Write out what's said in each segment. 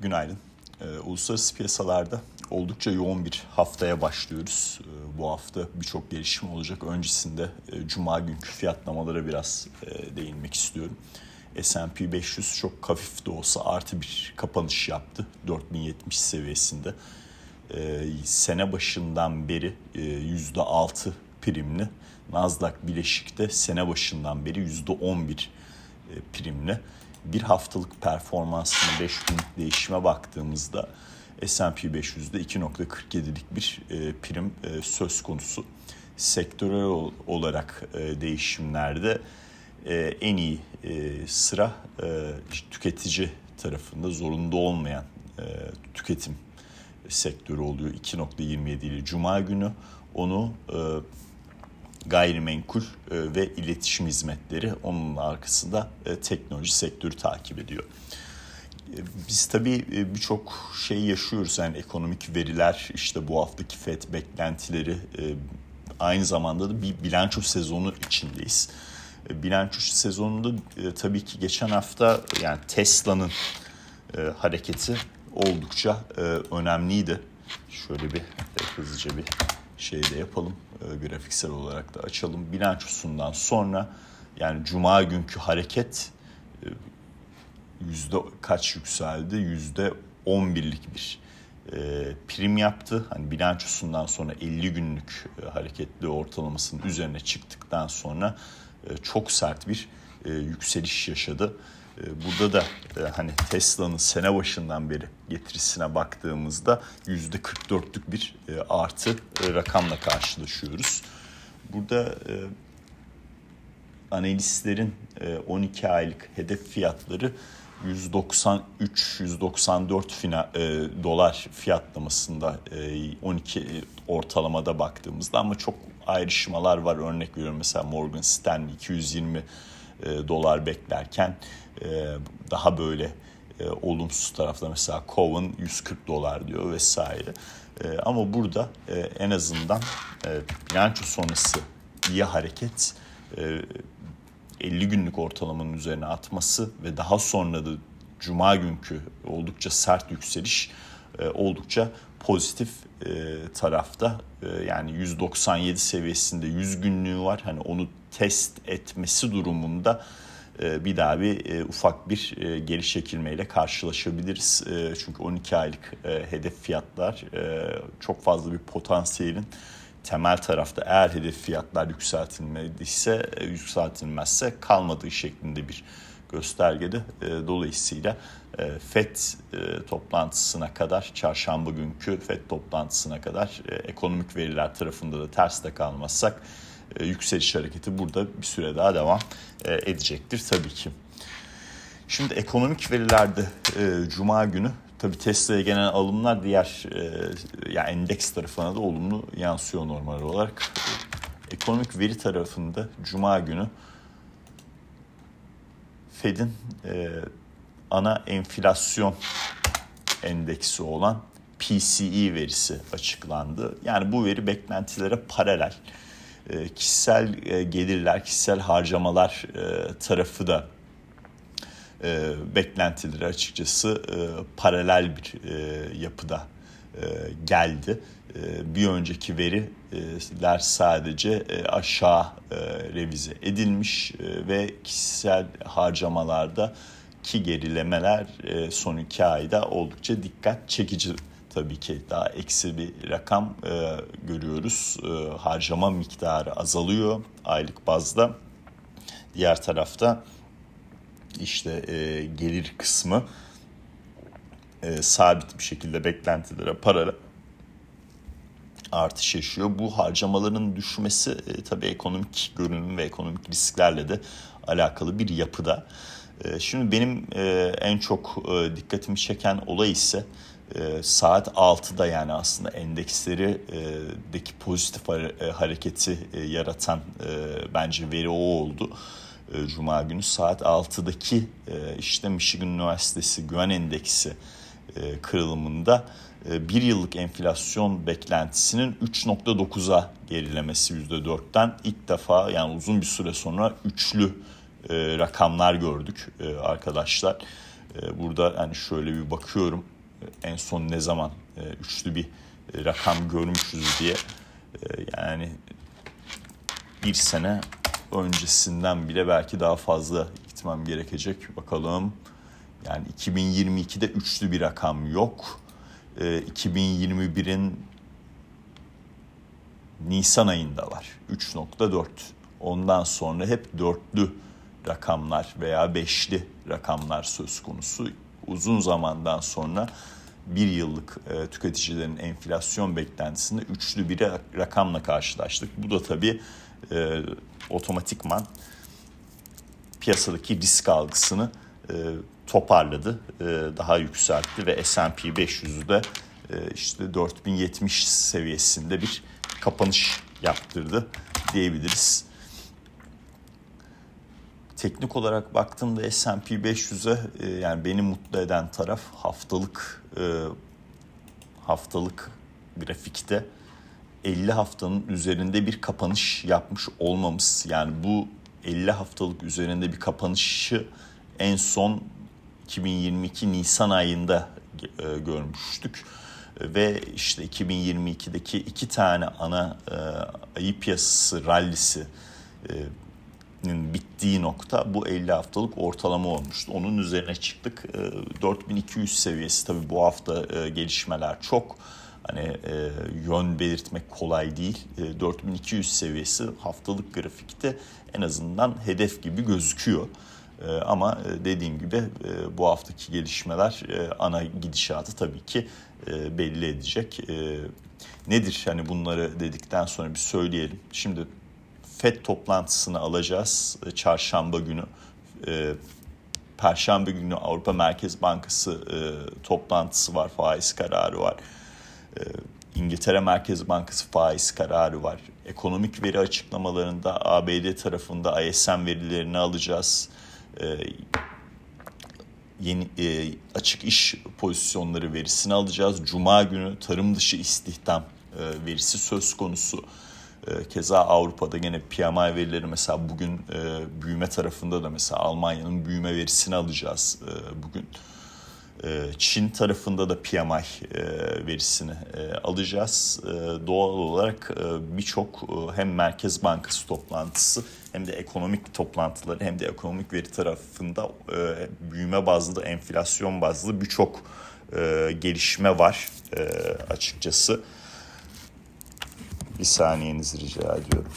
Günaydın. Ee, uluslararası piyasalarda oldukça yoğun bir haftaya başlıyoruz. Ee, bu hafta birçok gelişme olacak. Öncesinde e, Cuma günkü fiyatlamalara biraz e, değinmek istiyorum. S&P 500 çok hafif de olsa artı bir kapanış yaptı. 4070 seviyesinde. Ee, sene başından beri e, %6 primli. Nasdaq Bileşik'te sene başından beri %11 e, primli bir haftalık performansına 5 günlük değişime baktığımızda S&P 500'de 2.47'lik bir e, prim e, söz konusu. Sektörel olarak e, değişimlerde en iyi sıra tüketici tarafında zorunda olmayan tüketim sektörü oluyor 2.27 ile Cuma günü onu gayrimenkul e, ve iletişim hizmetleri onun arkasında e, teknoloji sektörü takip ediyor. E, biz tabii birçok şey yaşıyoruz yani ekonomik veriler işte bu haftaki FED beklentileri aynı zamanda da bir bilanço sezonu içindeyiz. Bilanço sezonunda tabii ki geçen hafta yani Tesla'nın hareketi oldukça önemliydi. Şöyle bir hızlıca bir şey de yapalım. E, grafiksel olarak da açalım. Bilançosundan sonra yani cuma günkü hareket e, yüzde kaç yükseldi? Yüzde 11'lik bir e, prim yaptı. Hani bilançosundan sonra 50 günlük e, hareketli ortalamasının üzerine çıktıktan sonra e, çok sert bir e, yükseliş yaşadı. Ee, burada da e, hani Tesla'nın sene başından beri getirisine baktığımızda yüzde 44'lük bir e, artı e, rakamla karşılaşıyoruz. Burada analistlerin 12 aylık hedef fiyatları 193-194 fina, e, dolar fiyatlamasında e, 12 ortalamada baktığımızda ama çok ayrışmalar var. Örnek veriyorum mesela Morgan Stanley 220 e, dolar beklerken e, daha böyle e, olumsuz tarafta mesela Cowen 140 dolar diyor vesaire. E, ama burada e, en azından e, bilanço sonrası iyi hareket e, 50 günlük ortalamanın üzerine atması ve daha sonra da Cuma günkü oldukça sert yükseliş oldukça pozitif e, tarafta. E, yani 197 seviyesinde 100 günlüğü var. Hani onu test etmesi durumunda e, bir daha bir e, ufak bir e, geri çekilmeyle karşılaşabiliriz. Çünkü 12 aylık hedef fiyatlar çok fazla bir potansiyelin temel tarafta eğer hedef fiyatlar yükseltilmediyse yükseltilmezse kalmadığı şeklinde bir göstergede. Dolayısıyla FED toplantısına kadar, çarşamba günkü FED toplantısına kadar ekonomik veriler tarafında da ters de kalmazsak e, yükseliş hareketi burada bir süre daha devam e, edecektir tabii ki. Şimdi ekonomik verilerde e, Cuma günü tabii Tesla'ya gelen alımlar diğer e, yani endeks tarafına da olumlu yansıyor normal olarak. Ekonomik veri tarafında Cuma günü Fed'in e, ana enflasyon endeksi olan PCE verisi açıklandı. Yani bu veri beklentilere paralel. E, kişisel e, gelirler, kişisel harcamalar e, tarafı da beklentileri açıkçası paralel bir yapıda geldi. Bir önceki veriler sadece aşağı revize edilmiş ve kişisel harcamalarda ki gerilemeler son iki ayda oldukça dikkat çekici tabii ki daha eksi bir rakam e, görüyoruz. E, harcama miktarı azalıyor aylık bazda. Diğer tarafta işte e, gelir kısmı e, sabit bir şekilde beklentilere paralel artış yaşıyor. Bu harcamaların düşmesi e, tabii ekonomik görünüm ve ekonomik risklerle de alakalı bir yapıda. E, şimdi benim e, en çok e, dikkatimi çeken olay ise e, saat 6'da yani aslında endeksleri e, deki pozitif hareketi yaratan bence veri o oldu. Cuma günü saat 6'daki e, işte Michigan Üniversitesi Güven Endeksi kırılımında bir yıllık enflasyon beklentisinin 3.9'a gerilemesi %4'ten ilk defa yani uzun bir süre sonra üçlü e, rakamlar gördük e, arkadaşlar. Burada hani şöyle bir bakıyorum en son ne zaman üçlü bir rakam görmüşüz diye yani bir sene öncesinden bile belki daha fazla gitmem gerekecek. Bakalım yani 2022'de üçlü bir rakam yok. 2021'in Nisan ayında var. 3.4. Ondan sonra hep dörtlü rakamlar veya beşli rakamlar söz konusu. Uzun zamandan sonra bir yıllık e, tüketicilerin enflasyon beklentisinde üçlü bir rakamla karşılaştık. Bu da tabii e, otomatikman piyasadaki risk algısını e, toparladı, e, daha yükseltti ve S&P 500'ü de e, işte 4070 seviyesinde bir kapanış yaptırdı diyebiliriz. Teknik olarak baktığımda S&P 500'e e, yani beni mutlu eden taraf haftalık e, haftalık grafikte 50 haftanın üzerinde bir kapanış yapmış olmamız. Yani bu 50 haftalık üzerinde bir kapanışı en son 2022 Nisan ayında e, görmüştük ve işte 2022'deki iki tane ana e, ayı piyasası rallisi e, bittiği nokta bu 50 haftalık ortalama olmuştu. Onun üzerine çıktık. E, 4200 seviyesi tabii bu hafta e, gelişmeler çok. Hani e, yön belirtmek kolay değil. E, 4200 seviyesi haftalık grafikte en azından hedef gibi gözüküyor. E, ama dediğim gibi e, bu haftaki gelişmeler e, ana gidişatı tabii ki e, belli edecek. E, nedir hani bunları dedikten sonra bir söyleyelim. Şimdi FED toplantısını alacağız e, çarşamba günü. E, Perşembe günü Avrupa Merkez Bankası e, toplantısı var, faiz kararı var. İngiltere Merkez Bankası faiz kararı var. Ekonomik veri açıklamalarında ABD tarafında ISM verilerini alacağız. Yeni açık iş pozisyonları verisini alacağız. Cuma günü tarım dışı istihdam verisi söz konusu. E, keza Avrupa'da gene PMI verileri mesela bugün e, büyüme tarafında da mesela Almanya'nın büyüme verisini alacağız e, bugün. E, Çin tarafında da PMI verisini alacağız. Doğal olarak birçok hem Merkez Bankası toplantısı hem de ekonomik toplantıları hem de ekonomik veri tarafında büyüme bazlı, enflasyon bazlı birçok gelişme var açıkçası. Bir saniyenizi rica ediyorum.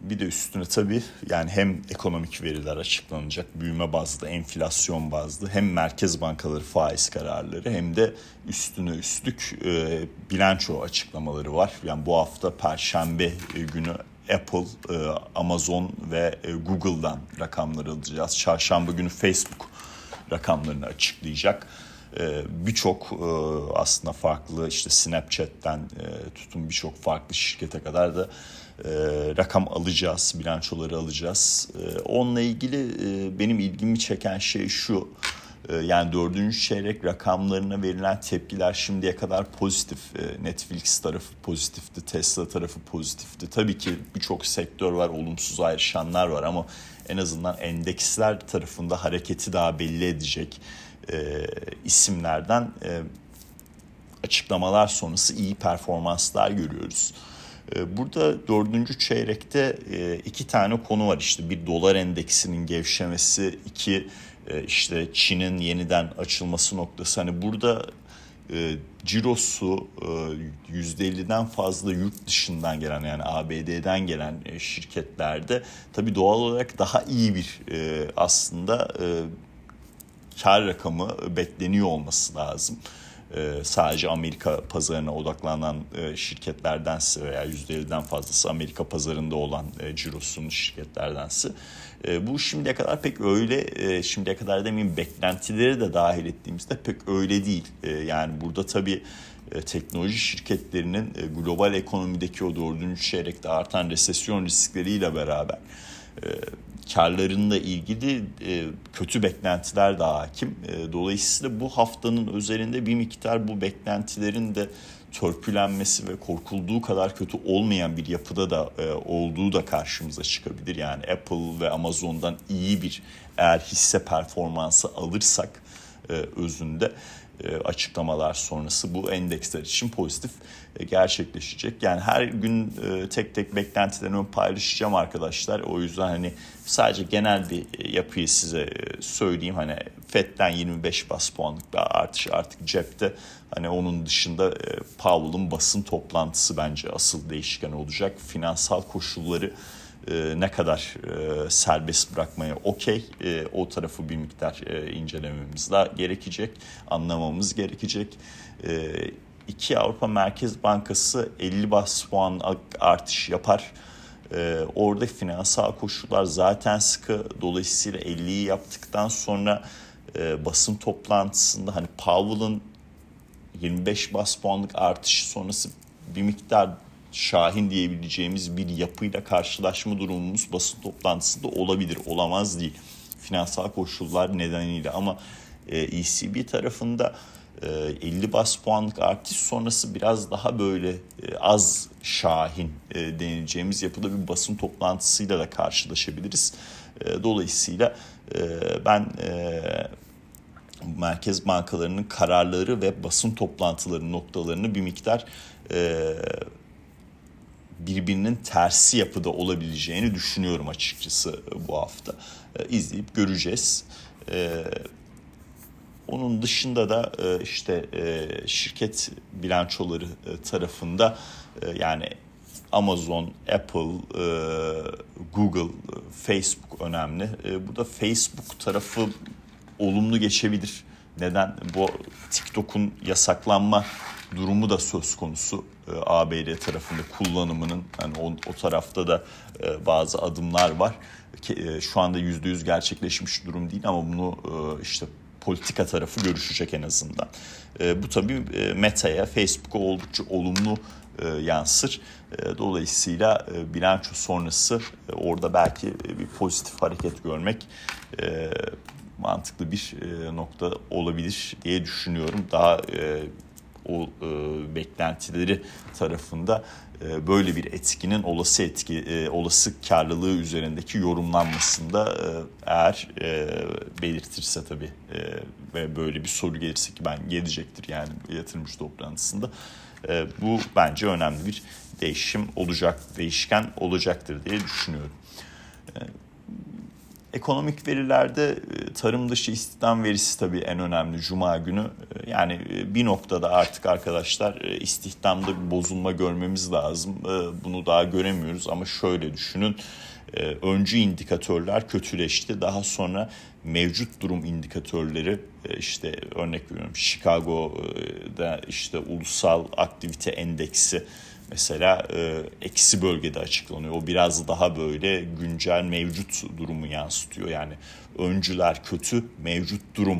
Bir de üstüne tabii yani hem ekonomik veriler açıklanacak, büyüme bazlı, enflasyon bazlı, hem merkez bankaları faiz kararları hem de üstüne üstlük e, bilanço açıklamaları var. Yani bu hafta Perşembe günü Apple, e, Amazon ve e, Google'dan rakamları alacağız. Çarşamba günü Facebook rakamlarını açıklayacak. E, birçok e, aslında farklı işte Snapchat'ten e, tutun birçok farklı şirkete kadar da e, rakam alacağız, bilançoları alacağız. Onunla ilgili benim ilgimi çeken şey şu. Yani dördüncü çeyrek rakamlarına verilen tepkiler şimdiye kadar pozitif. Netflix tarafı pozitifti, Tesla tarafı pozitifti. Tabii ki birçok sektör var, olumsuz ayrışanlar var ama en azından endeksler tarafında hareketi daha belli edecek e, isimlerden e, açıklamalar sonrası iyi performanslar görüyoruz. Ee, burada dördüncü çeyrekte e, iki tane konu var işte bir dolar endeksinin gevşemesi, iki e, işte Çin'in yeniden açılması noktası. Hani burada e, cirosu %50'den fazla yurt dışından gelen yani ABD'den gelen şirketlerde tabii doğal olarak daha iyi bir aslında kar rakamı bekleniyor olması lazım e, sadece Amerika pazarına odaklanan e, şirketlerdense veya %50'den fazlası Amerika pazarında olan e, cirosunun şirketlerdense e, bu şimdiye kadar pek öyle e, şimdiye kadar demeyeyim beklentileri de dahil ettiğimizde pek öyle değil. E, yani burada tabii e, teknoloji şirketlerinin e, global ekonomideki o dördüncü çeyrekte artan resesyon riskleriyle beraber karlarında ilgili e, kötü beklentiler de hakim. E, dolayısıyla bu haftanın üzerinde bir miktar bu beklentilerin de törpülenmesi ve korkulduğu kadar kötü olmayan bir yapıda da e, olduğu da karşımıza çıkabilir. Yani Apple ve Amazon'dan iyi bir eğer hisse performansı alırsak e, özünde açıklamalar sonrası bu endeksler için pozitif e, gerçekleşecek. Yani her gün e, tek tek beklentilerimi paylaşacağım arkadaşlar. O yüzden hani sadece genel bir yapıyı size söyleyeyim. Hani FED'den 25 bas puanlık bir artış artık cepte. Hani onun dışında Powell'ın basın toplantısı bence asıl değişken olacak. Finansal koşulları e, ne kadar e, serbest bırakmaya okey e, o tarafı bir miktar e, incelememiz daha gerekecek, anlamamız gerekecek. E, iki Avrupa Merkez Bankası 50 bas puan artış yapar. E, orada finansal koşullar zaten sıkı. Dolayısıyla 50'yi yaptıktan sonra e, basın toplantısında hani Powell'ın 25 bas puanlık artışı sonrası bir miktar şahin diyebileceğimiz bir yapıyla karşılaşma durumumuz basın toplantısında olabilir, olamaz değil. Finansal koşullar nedeniyle ama e, ECB tarafında e, 50 bas puanlık artış sonrası biraz daha böyle e, az şahin e, denileceğimiz yapıda bir basın toplantısıyla da karşılaşabiliriz. E, dolayısıyla e, ben e, merkez bankalarının kararları ve basın toplantıları noktalarını bir miktar e, birbirinin tersi yapıda olabileceğini düşünüyorum açıkçası bu hafta. E, izleyip göreceğiz. E, onun dışında da e, işte şirket bilançoları tarafında yani Amazon, Apple, Google, Facebook önemli. Burada Facebook tarafı olumlu geçebilir. Neden? Bu TikTok'un yasaklanma durumu da söz konusu e, ABD tarafında kullanımının yani o, o tarafta da e, bazı adımlar var. E, şu anda yüzde yüz gerçekleşmiş durum değil ama bunu e, işte politika tarafı görüşecek en azından. E, bu tabii e, Meta'ya, Facebook'a oldukça olumlu e, yansır. E, dolayısıyla e, bilanço sonrası e, orada belki e, bir pozitif hareket görmek e, mantıklı bir e, nokta olabilir diye düşünüyorum. Daha e, o e, beklentileri tarafında e, böyle bir etkinin olası etki e, olası karlılığı üzerindeki yorumlanmasında e, eğer e, belirtirse tabii e, ve böyle bir soru gelirse ki ben gelecektir yani yatırımcı toplantısında e, bu bence önemli bir değişim olacak değişken olacaktır diye düşünüyorum. E, Ekonomik verilerde e, tarım dışı istihdam verisi tabii en önemli Cuma günü. E, yani e, bir noktada artık arkadaşlar istihdamda bir bozulma görmemiz lazım. Bunu daha göremiyoruz ama şöyle düşünün. Öncü indikatörler kötüleşti. Daha sonra mevcut durum indikatörleri işte örnek veriyorum Chicago'da işte ulusal aktivite endeksi mesela e, eksi bölgede açıklanıyor. O biraz daha böyle güncel mevcut durumu yansıtıyor. Yani öncüler kötü, mevcut durum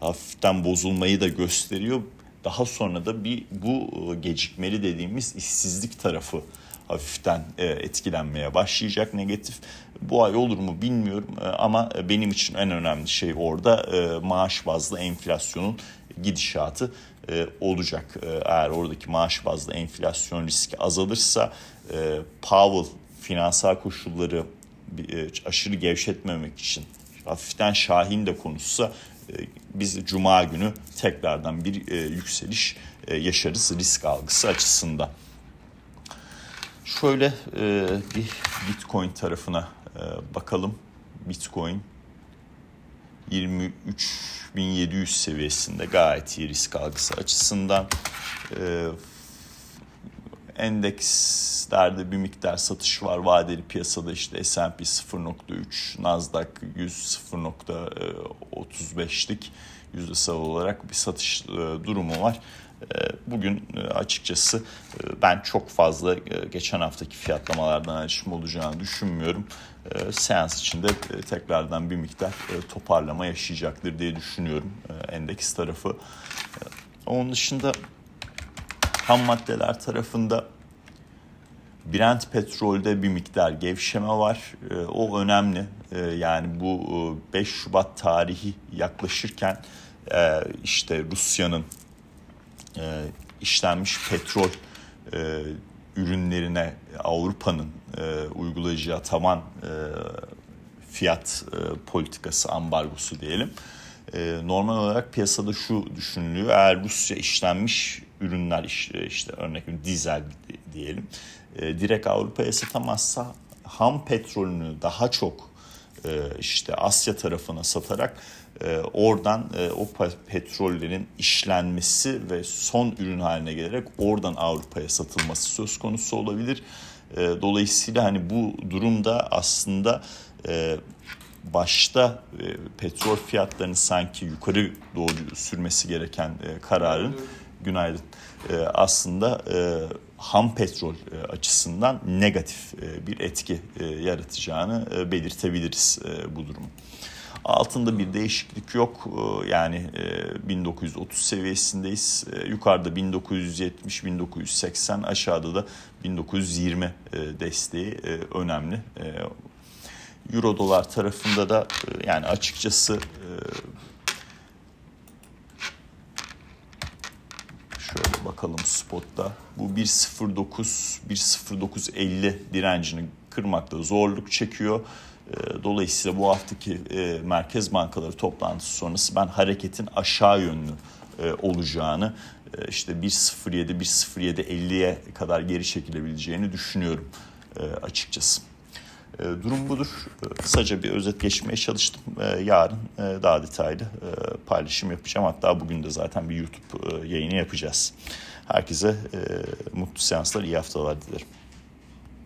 hafiften bozulmayı da gösteriyor. Daha sonra da bir bu e, gecikmeli dediğimiz işsizlik tarafı hafiften e, etkilenmeye başlayacak negatif. Bu ay olur mu bilmiyorum e, ama benim için en önemli şey orada maaş bazlı enflasyonun gidişatı e, olacak. E, eğer oradaki maaş bazlı enflasyon riski azalırsa e, Powell finansal koşulları e, aşırı gevşetmemek için hafiften Şahin de konuşsa e, biz Cuma günü tekrardan bir e, yükseliş e, yaşarız risk algısı açısından. Şöyle e, bir Bitcoin tarafına e, bakalım. Bitcoin 23.700 seviyesinde gayet iyi risk algısı açısından. E, endekslerde bir miktar satış var. Vadeli piyasada işte S&P 0.3, Nasdaq 100 0.35'lik yüzdesel olarak bir satış e, durumu var. E, bugün e, açıkçası ben çok fazla geçen haftaki fiyatlamalardan ayrışma olacağını düşünmüyorum. Seans içinde tekrardan bir miktar toparlama yaşayacaktır diye düşünüyorum endeks tarafı. Onun dışında ham maddeler tarafında Brent petrolde bir miktar gevşeme var. O önemli. Yani bu 5 Şubat tarihi yaklaşırken işte Rusya'nın işlenmiş petrol e, ürünlerine Avrupa'nın e, uygulayacağı tavan e, fiyat e, politikası ambargosu diyelim. E, normal olarak piyasada şu düşünülüyor. Eğer Rusya işlenmiş ürünler işte, işte örnek dizel diyelim e, direkt Avrupa'ya satamazsa ham petrolünü daha çok e, işte Asya tarafına satarak e, oradan e, o petrollerin işlenmesi ve son ürün haline gelerek oradan Avrupa'ya satılması söz konusu olabilir. Dolayısıyla hani bu durumda aslında başta petrol fiyatlarını sanki yukarı doğru sürmesi gereken kararın günaydın aslında ham petrol açısından negatif bir etki yaratacağını belirtebiliriz bu durumu. Altında bir değişiklik yok. Yani 1930 seviyesindeyiz. Yukarıda 1970-1980 aşağıda da 1920 desteği önemli. Euro dolar tarafında da yani açıkçası şöyle bakalım spotta. Bu 1.09 1.0950 direncini kırmakta zorluk çekiyor. Ee, dolayısıyla bu haftaki e, merkez bankaları toplantısı sonrası ben hareketin aşağı yönlü e, olacağını e, işte 1.07 1.07.50'ye kadar geri çekilebileceğini düşünüyorum açıkçası. Durum budur. Kısaca bir özet geçmeye çalıştım. Yarın daha detaylı paylaşım yapacağım. Hatta bugün de zaten bir YouTube yayını yapacağız. Herkese mutlu seanslar, iyi haftalar dilerim.